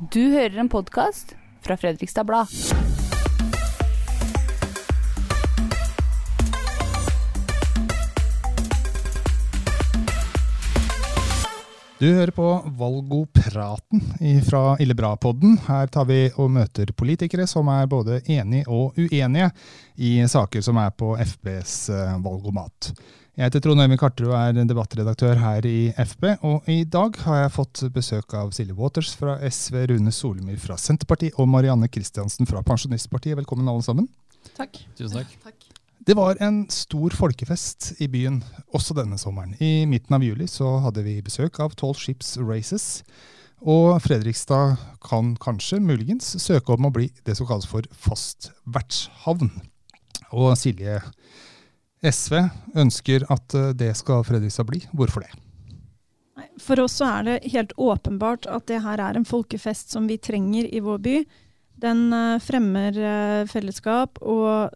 Du hører en podkast fra Fredrikstad Blad. Du hører på Valgopraten fra Illebra-podden. Her tar vi og møter politikere som er både enige og uenige i saker som er på FBs eh, valgomat. Jeg heter Trond Øyvind Karterud og er debattredaktør her i FB. Og i dag har jeg fått besøk av Silje Waters fra SV, Rune Solmyr fra Senterpartiet og Marianne Kristiansen fra Pensjonistpartiet. Velkommen alle sammen. Takk. Tusen takk. takk. Det var en stor folkefest i byen også denne sommeren. I midten av juli så hadde vi besøk av Tall Ships Races. Og Fredrikstad kan kanskje, muligens, søke om å bli det som kalles for fast vertshavn. Og Silje, SV ønsker at eh, det skal Fredrikstad bli. Hvorfor det? For oss er det helt åpenbart at det her er en folkefest som vi trenger i vår by. Den eh, fremmer eh, fellesskap og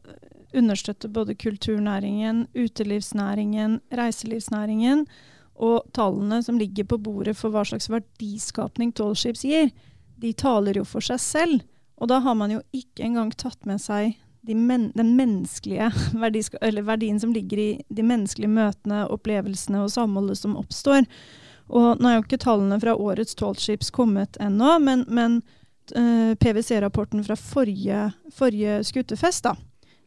understøtter både kulturnæringen, utelivsnæringen, reiselivsnæringen. Og tallene som ligger på bordet for hva slags verdiskapning Tallships gir, de taler jo for seg selv. Og da har man jo ikke engang tatt med seg de men, den menneskelige verdien som ligger i de menneskelige møtene, opplevelsene og samholdet som oppstår. Og nå er jo ikke tallene fra årets Tallships kommet ennå, men, men uh, eh, PwC-rapporten fra forrige, forrige skuttefest da,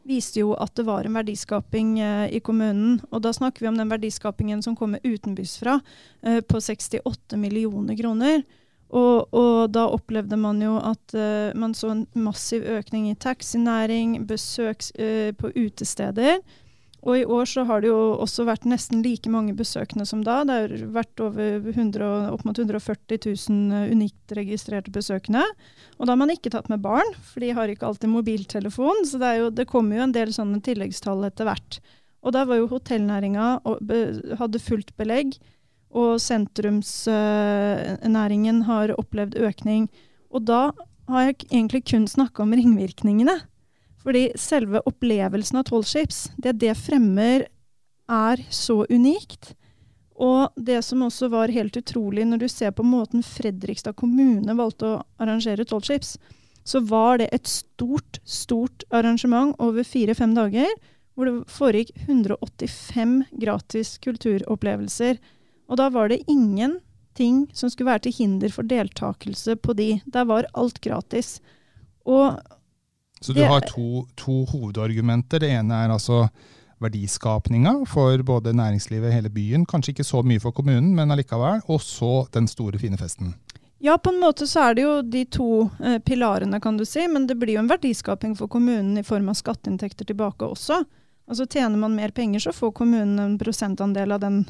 viste jo at det var en verdiskaping uh, i kommunen. Og da snakker vi om den verdiskapingen som kommer utenbys fra, uh, på 68 millioner kroner. Og, og, da opplevde man jo at uh, man så en massiv økning i taxinæring, besøk uh, på utesteder. Og i år så har det jo også vært nesten like mange besøkende som da. Det har vært over 100, opp mot 140 000 unikt registrerte besøkende. Og da har man ikke tatt med barn, for de har ikke alltid mobiltelefon. Så det, jo, det kommer jo en del sånne tilleggstall etter hvert. Og da var jo hotellnæringa hadde fullt belegg og sentrumsnæringen har opplevd økning. Og da har jeg egentlig kun snakka om ringvirkningene. Fordi selve opplevelsen av Tallships, det det fremmer, er så unikt. Og det som også var helt utrolig når du ser på måten Fredrikstad kommune valgte å arrangere Tallships, så var det et stort, stort arrangement over fire-fem dager, hvor det foregikk 185 gratis kulturopplevelser og da var det ingenting som skulle være til hinder for deltakelse på de. Der var alt gratis. Og Så du det, har to, to, hovedargumenter. Det ene er altså verdiskapninga for både næringslivet og hele byen. Kanskje ikke så mye for kommunen, men allikevel. Og så den store, fine festen. Ja, på en måte så er det jo de to eh, pilarene, kan du si. Men det blir jo en verdiskaping for kommunen i form av skatteinntekter tilbake også. Altså Tjener man mer penger, så får kommunen en prosentandel av den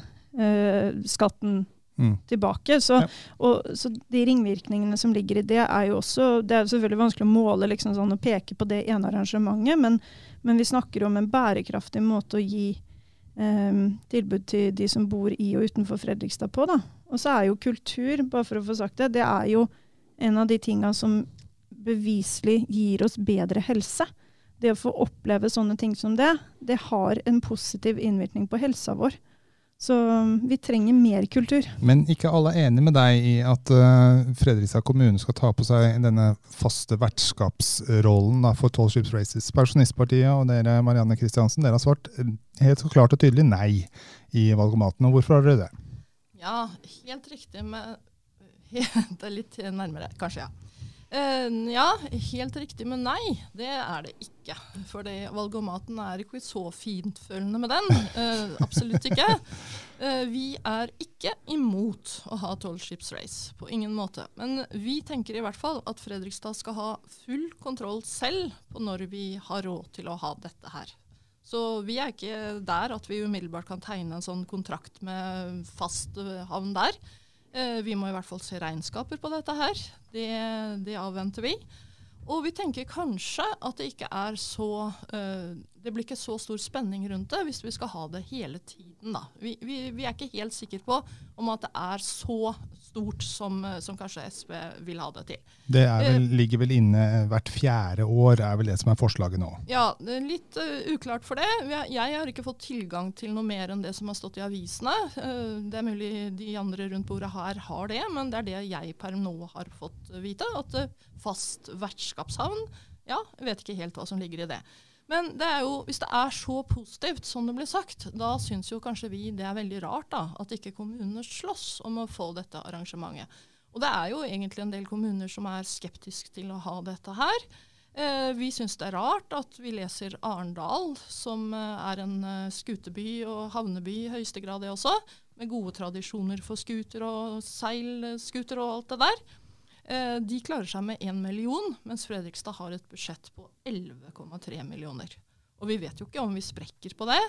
skatten mm. tilbake. Så, ja. og, så, de ringvirkningene som ligger i det, er jo også Det er selvfølgelig vanskelig å måle liksom sånn, og peke på det ene arrangementet, men, men, vi snakker om en bærekraftig måte å gi eh, tilbud til de som bor i og utenfor Fredrikstad på. Da. Og så er jo kultur, bare for å få sagt det, det er jo en av de tinga som beviselig gir oss bedre helse. Det å få oppleve sånne ting som det, det har en positiv innvirkning på helsa vår. Så um, vi trenger mer kultur. Men ikke alle er enig med deg i at uh, Fredrikstad kommune skal ta på seg denne faste vertskapsrollen da, for Tall Ships Races. Pensjonistpartiet og dere Marianne Kristiansen, dere har svart helt klart og tydelig nei i valgomaten. Og hvorfor har dere det? Ja, helt riktig. Men det er litt nærmere, kanskje, ja. Uh, ja, helt riktig, men nei. Det er det ikke. For valgomaten er ikke så fintfølende med den. Uh, absolutt ikke. Uh, vi er ikke imot å ha tolv ships race. På ingen måte. Men vi tenker i hvert fall at Fredrikstad skal ha full kontroll selv på når vi har råd til å ha dette her. Så vi er ikke der at vi umiddelbart kan tegne en sånn kontrakt med fast havn der. Eh, vi må i hvert fall se regnskaper på dette her. Det, det, avventer vi. Og vi tenker kanskje at det ikke er så uh, det blir ikke så stor spenning rundt det hvis vi skal ha det hele tiden. Da. Vi, vi, vi er ikke helt sikre på om at det er så stort som, som kanskje SV vil ha det til. Det vel, ligger vel inne hvert fjerde år, er vel det som er forslaget nå? Ja, det litt uh, uklart for det. Jeg har ikke fått tilgang til noe mer enn det som har stått i avisene. Uh, det er mulig de andre rundt bordet her har det, men det er det jeg per nå har fått vite. At uh, fast vertskapshavn Ja, jeg vet ikke helt hva som ligger i det. Men det jo, hvis det er så positivt som det blir sagt, da syns jo kanskje vi det er veldig rart da, at ikke kommunene slåss om å få dette arrangementet. Og det er jo egentlig en del kommuner som er skeptiske til å ha dette her. Eh, vi syns det er rart at vi leser Arendal, som eh, er en eh, skuteby og havneby i høyeste grad det også, med gode tradisjoner for scooter og seilscooter og alt det der. Eh, de klarer seg med 1 million, mens Fredrikstad har et budsjett på 11,3 millioner. Og vi vet jo ikke om vi sprekker på det.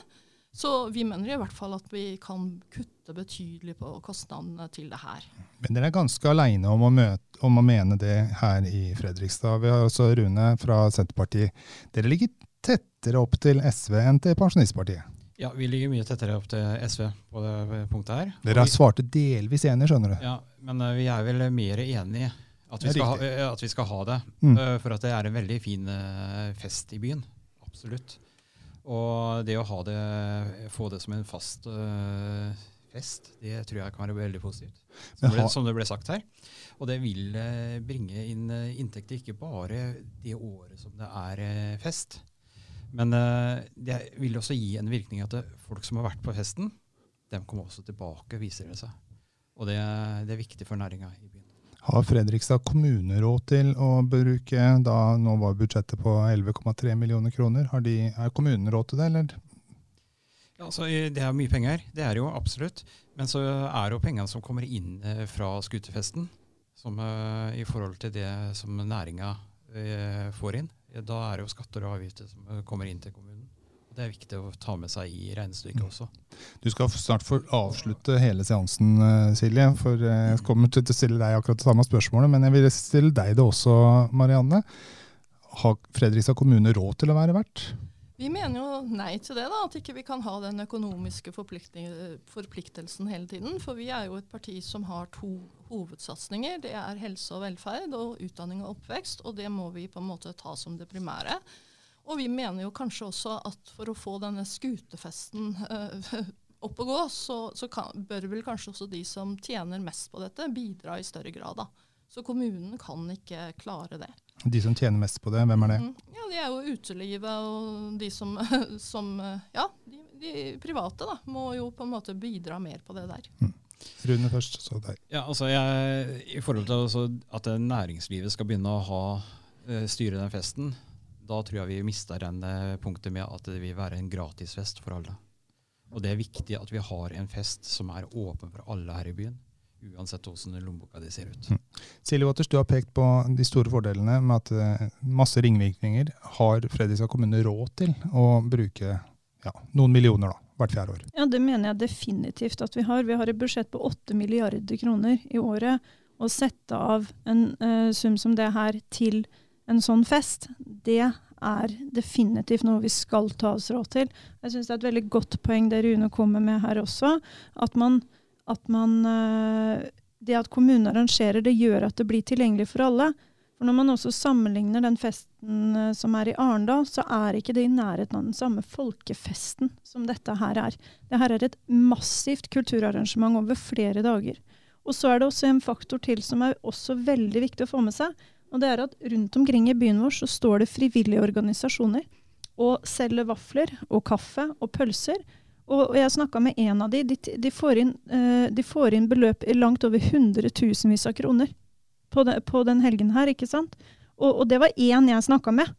Så vi mener i hvert fall at vi kan kutte betydelig på kostnadene til det her. Men dere er ganske aleine om, om, å mene det her i Fredrikstad. Vi har også Rune fra Senterpartiet. Dere ligger tettere opp til SV enn til Pensjonistpartiet. Ja, vi ligger mye tettere opp til SV på det punktet her. Dere har svart delvis enig, skjønner du. Ja, Men uh, vi er vel mer enige at vi, ha, at vi, skal ha, det. Mm. Uh, for at det er en veldig fin uh, fest i byen. Absolutt. Og det å ha det, få det som en fast uh, fest, det tror jeg kan være veldig positivt. Som, ble, som det ble sagt her. Og det vil bringe inn inntekter ikke bare det året som det er fest. Men det vil også gi en virkning at det, folk som har vært på festen, de kommer også tilbake, viser det seg. Og det, det er viktig for næringa i byen. Har Fredrikstad kommune råd til å bruke da Nå var budsjettet på 11,3 millioner kroner. Har de, er kommunen råd til det, eller? Ja, altså, det er mye penger, det er jo absolutt. Men så er det jo pengene som kommer inn eh, fra skutefesten, som, uh, i forhold til det som næringa uh, får inn. Da er det jo skatter og avgifter som kommer inn til kommunen. Det er viktig å ta med seg i regnestykket også. Du skal snart få avslutte hele seansen, eh, Silje. For eh, jeg kommer til å stille deg akkurat det samme spørsmålet, men jeg vil stille deg det også, Marianne. Har Fredrikstad kommune råd til å være vert? Vi mener jo nei til det, da, at ikke vi kan ha den økonomiske forpliktelsen hele tiden. For vi er jo et parti som har to hovedsatsinger. Det er helse og velferd og utdanning og oppvekst. Og det må vi på en måte ta som det primære. Og vi mener jo kanskje også at for å få denne skutefesten uh, opp å gå, så, så kan, bør vel kanskje også de som tjener mest på dette, bidra i større grad. da. Så kommunen kan ikke klare det. De som tjener mest på det, hvem er det? Mm, ja, De er jo utelivet og de som, som Ja, de, de, private da, må jo på en måte bidra mer på det der. Mm. Rune først, så deg. Ja, altså jeg, I forhold til at næringslivet skal begynne å ha, eh, styre den festen, da tror jeg vi mister den eh, punktet med at det vil være en gratisfest for alle. Og det er viktig at vi har en fest som er åpen for alle her i byen. Uansett hvordan lommeboka di ser ut. Mm. Silje Waters, du har pekt på de store fordelene med at uh, masse ringvirkninger. Har Fredrikstad kommune råd til å bruke ja, noen millioner da, hvert fjerde år? Ja, Det mener jeg definitivt at vi har. Vi har et budsjett på 8 milliarder kroner i året. Å sette av en uh, sum som det her til en sånn fest, det er definitivt noe vi skal ta oss råd til. Jeg syns det er et veldig godt poeng det Rune kommer med her også. At man, at man eh, Det at kommunen arrangerer, det gjør at det blir tilgjengelig for alle. For når man også sammenligner den festen eh, som er i Arendal, så er ikke det i nærheten av den samme folkefesten som dette her er. Det her er et massivt kulturarrangement over flere dager. Og så er det også en faktor til som er også veldig viktig å få med seg. Og det er at rundt omkring i byen vår så står det frivillige organisasjoner og selger vafler og kaffe og pølser. Og, jeg snakka med en av de, de, de, får inn, uh, de, får inn, beløp i langt over hundretusenvis av kroner på, de, på, den helgen her, ikke sant? Og, og det var én jeg snakka med.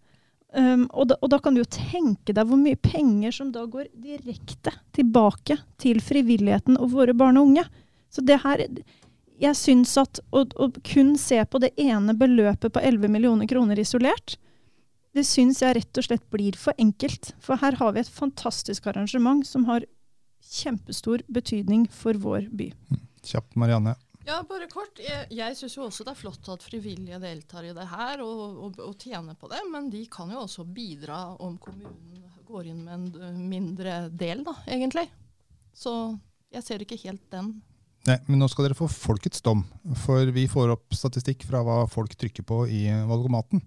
Um, og, da, og, da, kan du jo tenke deg hvor mye penger som da går direkte tilbake til frivilligheten og våre barn og unge. Så det her jeg syns at å, å, kun se på det ene beløpet på 11 millioner kroner isolert, det syns jeg rett og slett blir for enkelt. For her har vi et fantastisk arrangement som har kjempestor betydning for vår by. Mm. Kjapt, Marianne. Ja, bare kort. Jeg, jeg syns jo også det er flott at frivillige deltar i det her og, og, og, tjener på det, men de kan jo også bidra om kommunen går inn med en mindre del, da, egentlig. Så jeg ser ikke helt den. Nei, Men nå skal dere få folkets dom. For vi får opp statistikk fra hva folk trykker på i valgomaten.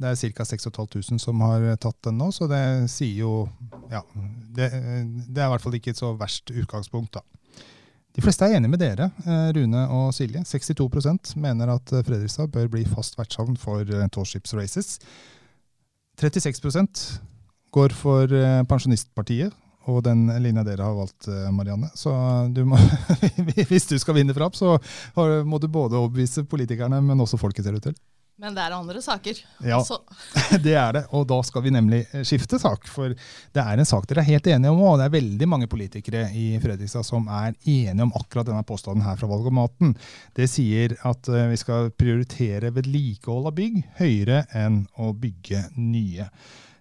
Det er ca. 6500 som har tatt den nå, så det sier jo Ja, det, det er i hvert fall ikke et så verst utgangspunkt, da. De fleste er enige med dere, eh, Rune og Silje. 62% mener at Fredrikstad bør bli fast vertshavn for Torships Races. 36% går for eh, Pensjonistpartiet og den linja dere har valgt, Marianne. Så du må, hvis du skal vinne fram, så må du både overbevise politikerne, men også folket, ser det ut til. Men det er andre saker. Ja, også. det er det. Og da skal vi nemlig eh, skifte sak. For det er en sak dere er helt enige om, og det er veldig mange politikere i Fredrikstad som er enige om akkurat denne påstanden her fra Valgomaten. Det sier at eh, vi skal prioritere vedlikehold av bygg høyere enn å bygge nye.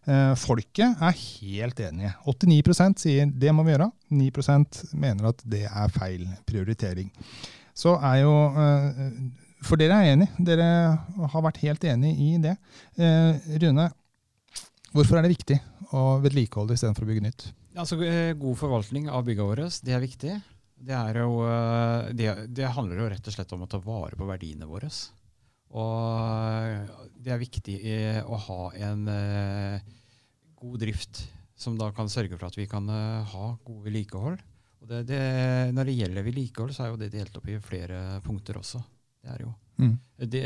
Eh, folket er helt enige. 89% sier det må vi gjøre. 9% mener at det er feil prioritering. Så er jo for dere er enige. Dere har vært helt enig i det. Eh, Rune, hvorfor er det viktig å vedlikeholde istedenfor å bygge nytt? Altså, eh, god forvaltning av byggene våre, det er viktig. Det, er jo, eh, det, det, handler jo rett og slett om å ta vare på verdiene våre. Og det er viktig å ha en god drift som da kan sørge for at vi kan ha god vedlikehold. Det, det, når det gjelder vedlikehold, så er jo det delt opp i flere punkter også. Det er jo. Mm. Det,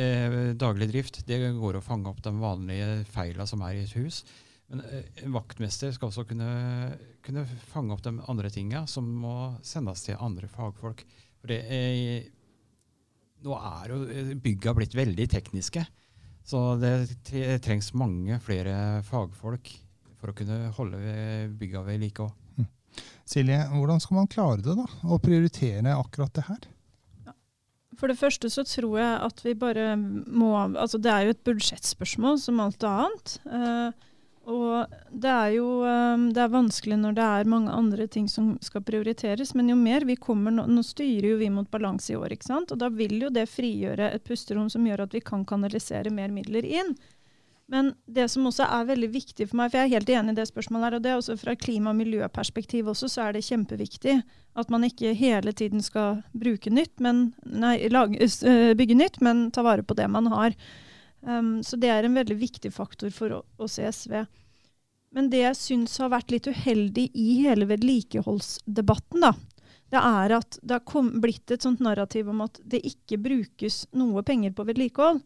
daglig drift det går å fange opp de vanlige feilene som er i et hus. Men eh, en vaktmester skal også kunne, kunne fange opp de andre tinga som må sendes til andre fagfolk. For det er, nå er jo eh, bygga blitt veldig tekniske. Så det trengs mange flere fagfolk for å kunne holde bygga ved like òg. Mm. Silje, hvordan skal man klare det da, å prioritere akkurat det her? For det første så tror jeg at vi bare må Altså det er jo et budsjettspørsmål som alt annet. Uh, og det er jo um, det er vanskelig når det er mange andre ting som skal prioriteres. Men jo mer vi kommer Nå, nå styrer jo vi mot balanse i år, ikke sant. Og da vil jo det frigjøre et pusterom som gjør at vi kan kanalisere mer midler inn. Men det som også er veldig viktig for meg, for jeg er helt enig i det spørsmålet her, og det er også fra klima- og miljøperspektiv også, så er det kjempeviktig at man ikke hele tiden skal nytt, men, nei, lage, bygge nytt, men ta vare på det man har. Um, så det er en veldig viktig faktor for oss i SV. Men det jeg syns har vært litt uheldig i hele vedlikeholdsdebatten, da, det er at det har blitt et sånt narrativ om at det ikke brukes noe penger på vedlikehold.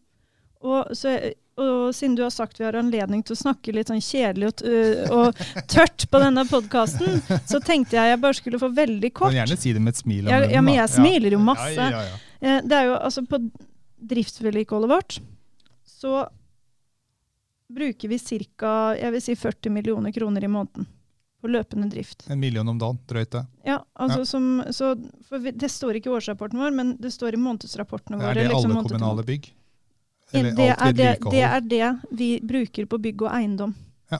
Og så og siden du har sagt vi har anledning til å snakke litt sånn kjedelig og, og tørt på denne podkasten, så tenkte jeg jeg bare skulle få veldig kort Du kan gjerne si det med et smil. Ja, ja, men jeg smiler jo masse. Ja, ja, eh, det er jo altså På driftsvedlikeholdet vårt så bruker vi ca. Si 40 millioner kroner i måneden på løpende drift. En million om dagen, drøyt det. Ja, altså som, så, vi, Det står ikke i årsrapporten vår, men det står i månedsrapportene våre. Er det liksom alle kommunale bygg? Det er det, det er det, vi bruker på bygg og eiendom. Ja.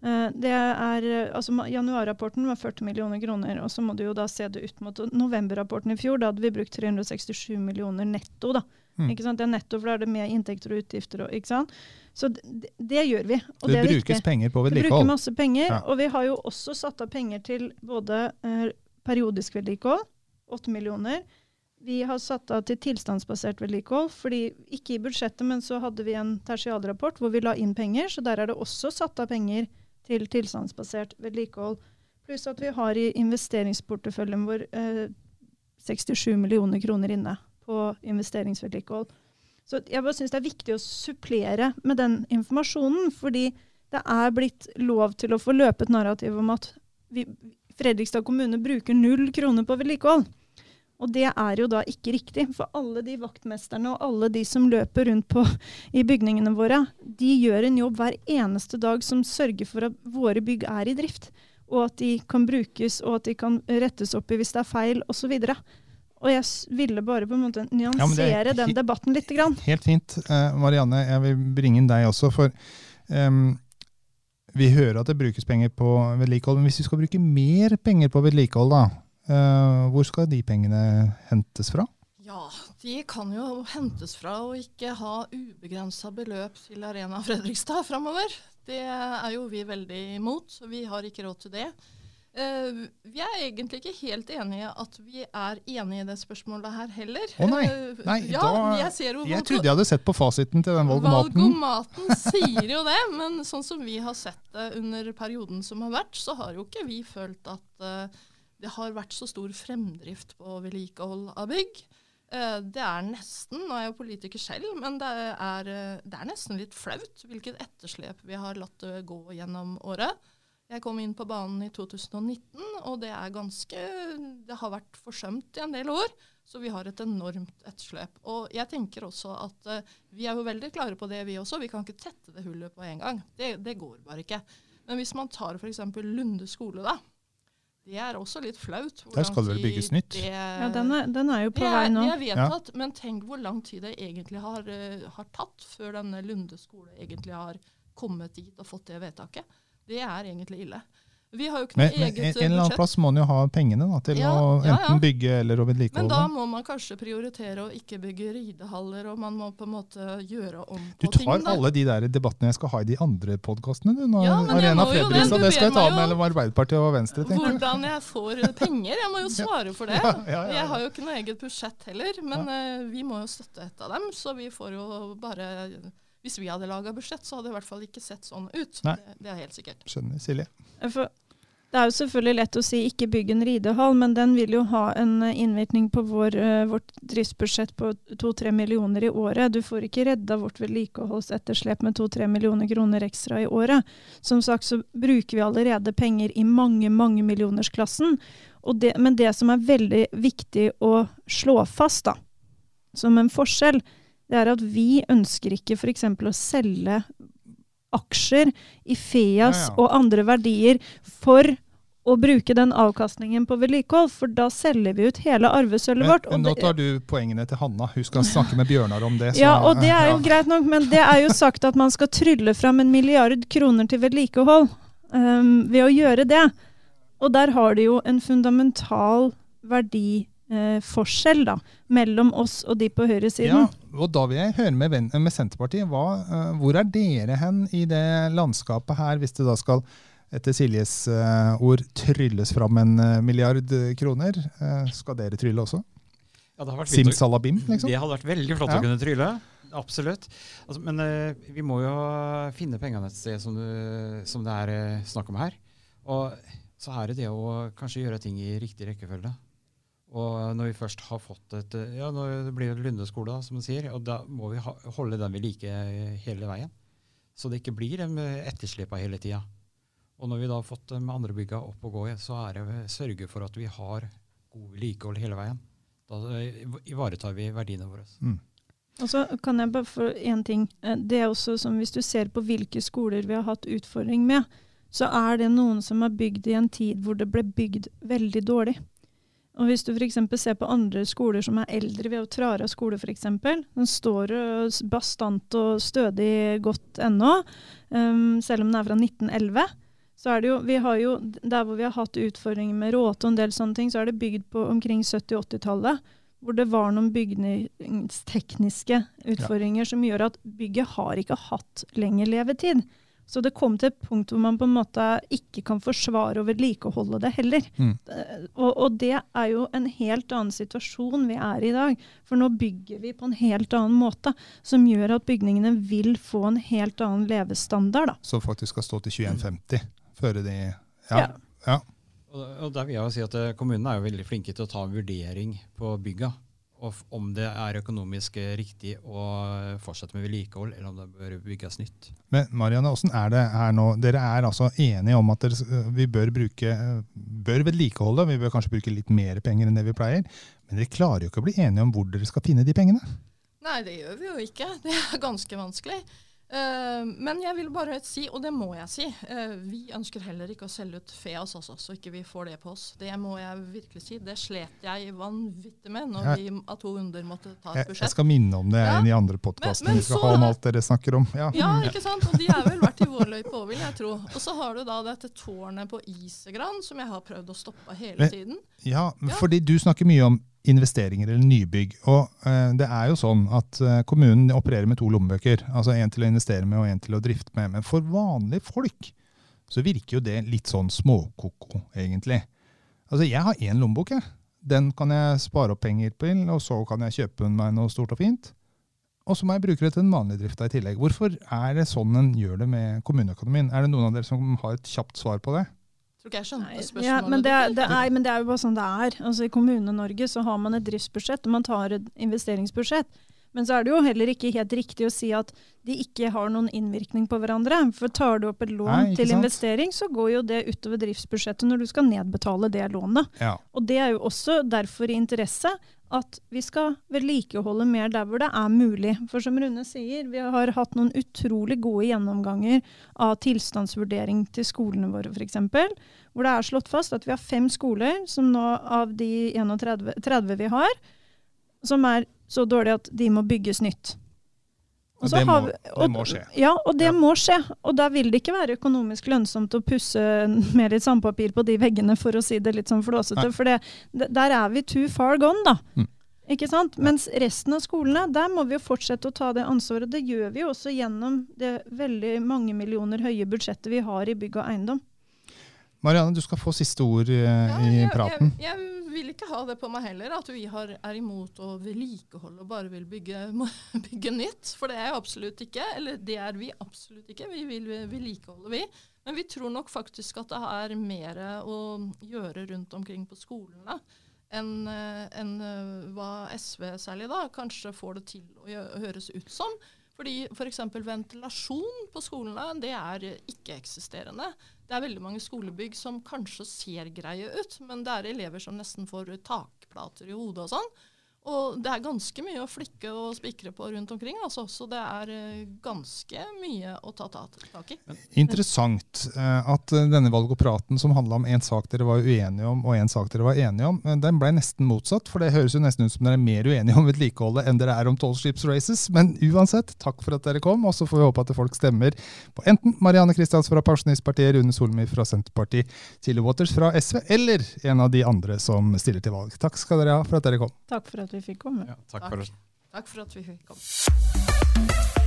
Eh, det er, altså Januarrapporten var 40 millioner kroner, og så må du jo da se det ut mot novemberrapporten i fjor. Da hadde vi brukt 367 millioner netto. da. Mm. Ikke sant? Det er netto, for da er det med inntekter og utgifter. Og, ikke sant? Så det, det gjør vi. og det, det brukes penger på vedlikehold? Vi bruker masse penger. Ja. Og vi har jo også satt av penger til både eh, periodisk vedlikehold, 8 millioner, vi har satt av til tilstandsbasert vedlikehold. fordi Ikke i budsjettet, men så hadde vi en tertialrapport hvor vi la inn penger. Så der er det også satt av penger til tilstandsbasert vedlikehold. Pluss at vi har i investeringsporteføljen vår eh, 67 millioner kroner inne på investeringsvedlikehold. Så jeg bare syns det er viktig å supplere med den informasjonen. Fordi det er blitt lov til å få løpet narrativ om at vi, Fredrikstad kommune bruker null kroner på vedlikehold. Og det er jo da ikke riktig, for alle de vaktmesterne og alle de som løper rundt på, i bygningene våre, de gjør en jobb hver eneste dag som sørger for at våre bygg er i drift. Og at de kan brukes, og at de kan rettes opp i hvis det er feil, osv. Og jeg ville bare på en måte nyansere ja, den debatten litt. Grann. Helt fint. Uh, Marianne, jeg vil bringe inn deg også. for um, vi hører at det brukes penger på vedlikehold, men hvis vi skal bruke mer penger på vedlikehold, da, hvor skal de pengene hentes fra? Ja, De kan jo hentes fra å ikke ha ubegrensa beløp til Arena Fredrikstad framover. Det er jo vi veldig imot, så vi har ikke råd til det. Uh, vi er egentlig ikke helt enige at vi er enige i det spørsmålet her heller. Å nei, nei ja, da, jeg, jeg, trodde jeg hadde sett på fasiten til den valgomaten. Valgomaten sier jo det, men sånn som vi har sett det under perioden som har vært, så har jo ikke vi følt at uh, det har vært så stor fremdrift på vedlikehold av bygg. Uh, det er nesten, nå er jeg jo politiker selv, men det er, det er nesten litt flaut hvilket etterslep vi har latt det gå gjennom året. Jeg kom inn på banen i 2019, og det er ganske Det har vært forsømt i en del år, så vi har et enormt etterslep. Og jeg tenker også at uh, vi er jo veldig klare på det, vi også. Vi kan ikke tette det hullet på en gang. Det, det går bare ikke. Men hvis man tar f.eks. Lunde skole, da. Det er også litt flaut. Der skal det vel bygges nytt? Det, ja, den er, den er, jo på vei nå. Det er vedtatt, ja. men tenk hvor lang tid det egentlig har, uh, har tatt før denne Lunde skole egentlig har kommet dit og fått det vedtaket. Det er egentlig ille. Vi har jo ikke noe men, eget budsjett. En eller annen plass må man jo ha pengene da, til ja, å enten ja, ja. bygge eller å vedlikeholde. Men da må man kanskje prioritere å ikke bygge ridehaller, og man må på en måte gjøre om på ting. Du tar ting, alle de der debattene jeg skal ha i de andre podkastene, du. Nå, ja, men Arena Fredrikstad, det skal jeg ta mellom Arbeiderpartiet og Venstre. tenker jeg. Hvordan jeg får penger. Jeg må jo svare for det. Jeg har jo ikke noe eget budsjett heller, men uh, vi må jo støtte et av dem, så vi får jo bare hvis vi hadde laga budsjett, så hadde det i hvert fall ikke sett sånn ut. Det, det, er helt sikkert. Skjønner. Silje? For det er jo selvfølgelig lett å si ikke bygg en ridehall, men den vil jo ha en innvirkning på vår, uh, vårt driftsbudsjett på 2-3 millioner i året. Du får ikke redda vårt vedlikeholdsetterslep med 2-3 millioner kroner ekstra i året. Som sagt så bruker vi allerede penger i mange, mange millionersklassen. Det, men det som er veldig viktig å slå fast, da, som en forskjell, det er at vi ønsker ikke f.eks. å selge aksjer i Feas ja, ja. og andre verdier for å bruke den avkastningen på vedlikehold, for da selger vi ut hele arvesølvet vårt. Men nå tar du poengene til Hanna. Hun skal snakke med Bjørnar om det. Så, ja, og det er jo ja. greit nok, men det er jo sagt at man skal trylle fram en milliard kroner til vedlikehold um, ved å gjøre det. Og der har det jo en fundamental verdi eh, da, mellom oss og de på høyresiden. Ja, og Da vil jeg høre med, med Senterpartiet. Hva, uh, hvor er dere hen i det landskapet her, hvis det da skal etter Siljes uh, ord trylles fram en uh, milliard kroner? skal dere trylle også? Ja, Simsalabim, liksom? Det hadde vært veldig flott ja. å kunne trylle. Absolutt. Altså, men vi må jo finne pengene et sted, som, du, som det er snakk om her. Og så er det det å kanskje gjøre ting i riktig rekkefølge. Og når vi først har fått et Ja, det blir jo Lunde skole, som man sier. Og da må vi ha, holde den vi liker hele veien. Så det ikke blir etterslep av hele tida. Og når vi da har fått de andre bygga opp og gå, så er det å sørge for at vi har god vedlikehold hele veien. Da ivaretar vi verdiene våre. Mm. Og så kan jeg bare få én ting. Eh, det er også som Hvis du ser på hvilke skoler vi har hatt utfordring med, så er det noen som er bygd i en tid hvor det ble bygd veldig dårlig. Og Hvis du f.eks. ser på andre skoler som er eldre, ved Trara skole f.eks. Den står bastant og stødig godt ennå, um, selv om den er fra 1911. Så er det jo, vi har jo, Der hvor vi har hatt utfordringer med råte og en del sånne ting, så er det bygd på omkring 70-80-tallet. Hvor det var noen bygningstekniske utfordringer ja. som gjør at bygget har ikke hatt lengre levetid. Så det kom til et punkt hvor man på en måte ikke kan forsvare og vedlikeholde det heller. Mm. Og, og, det er jo en helt annen situasjon vi er i i dag. For nå bygger vi på en helt annen måte, som gjør at bygningene vil få en helt annen levestandard. Da. Som faktisk skal stå til 2150 før de Ja. ja. ja. Og, og der vil jeg jo si at eh, Kommunene er jo veldig flinke til å ta vurdering på bygga og om det er økonomisk riktig å fortsette med vedlikehold, eller om det bør bygges nytt. Men Marianne, hvordan er det her nå? Dere er altså enige om at dere, vi bør, bruke, bør vedlikeholde, vi bør kanskje bruke litt mer penger enn det vi pleier, men dere klarer jo ikke å bli enige om hvor dere skal finne de pengene? Nei, det gjør vi jo ikke. Det er ganske vanskelig. Uh, men jeg vil bare si, og det må jeg si, uh, vi ønsker heller ikke å selge ut Feas også, så ikke vi får det på oss. Det må jeg virkelig si. Det slet jeg vanvittig med når ja. vi av to under måtte ta et budsjett. Jeg skal minne om det ja. i de andre podkastene vi skal ha om alt dere snakker om. Ja. ja. ikke sant. Og de er vel vært i vår løype òg, vil jeg tro. Og så har du da dette tårnet på Isegran som jeg har prøvd å stoppe hele tiden. Ja, fordi du snakker mye om investeringer eller nybygg. Og eh, det er jo sånn at eh, kommunen opererer med to lommebøker. Altså en til å investere med og en til å drifte med. Men for vanlige folk så virker jo det litt sånn småkoko, egentlig. Altså jeg har én lommebok, jeg. Den kan jeg spare opp penger på, og så kan jeg kjøpe meg noe stort og fint. Og så må jeg bruke det til den vanlige drifta i tillegg. Hvorfor er det sånn en gjør det med kommuneøkonomien? Er det noen av dere som har et kjapt svar på det? Tror ikke jeg skjønte spørsmålet. Ja, men, det, det er, men det er jo bare sånn det er. Altså, I Kommune-Norge så har man et driftsbudsjett og man tar et investeringsbudsjett. Men så er det jo heller ikke helt riktig å si at de ikke har noen innvirkning på hverandre. For tar du opp et lån Nei, til sant? investering, så går jo det utover driftsbudsjettet når du skal nedbetale det lånet. Ja. Og det er jo også derfor i interesse at vi skal vedlikeholde mer der hvor det er mulig. For som Rune sier, vi har hatt noen utrolig gode gjennomganger av tilstandsvurdering til skolene våre f.eks. Hvor det er slått fast at vi har fem skoler som nå av de 31, 30 vi har, som er så dårlige at de må bygges nytt. Og det, må, vi, og, det, må, skje. Ja, og det ja. må skje. Og da vil det ikke være økonomisk lønnsomt å pusse med litt sandpapir på de veggene, for å si det litt sånn flåsete. For det, der er vi too far gone, da. Mm. Ikke sant? Mens resten av skolene, der må vi jo fortsette å ta det ansvaret. Det gjør vi jo også gjennom det veldig mange millioner høye budsjettet vi har i bygg og eiendom. Marianne, du skal få siste ord i, ja, jeg, praten. Jeg, jeg, vil ikke ha det på meg heller, at vi har, er imot å vedlikeholde og bare vil bygge, bygge, nytt. For det er jeg absolutt ikke. Eller det er vi absolutt ikke. Vi vil vedlikeholde, vi. Men vi tror nok faktisk at det er mer å gjøre rundt omkring på skolene enn en, eh, hva SV særlig da kanskje får det til å høres ut som. Fordi f.eks. For ventilasjon på skolene det er ikke-eksisterende. Det er veldig mange skolebygg som kanskje ser greie ut, men det er elever som nesten får takplater i hodet og sånn. Og det er ganske mye å flikke og spikre på rundt omkring, altså, så det er eh, ganske mye å ta tak i. Interessant eh, at eh, denne valgopraten som handla om én sak dere var uenige om, og én sak dere var enige om, den ble nesten motsatt. For det høres jo nesten ut som dere er mer uenige om vedlikeholdet enn dere er om Tall Ships Races. Men uansett, takk for at dere kom, og så får vi håpe at folk stemmer på enten Marianne Kristians fra Pensjonistpartiet, Rune Solmi fra Senterpartiet, Silje Waters fra SV, eller en av de andre som stiller til valg. Takk skal dere ha for at dere kom. Takk for at dat komen. Dank voor Ja, TV takk.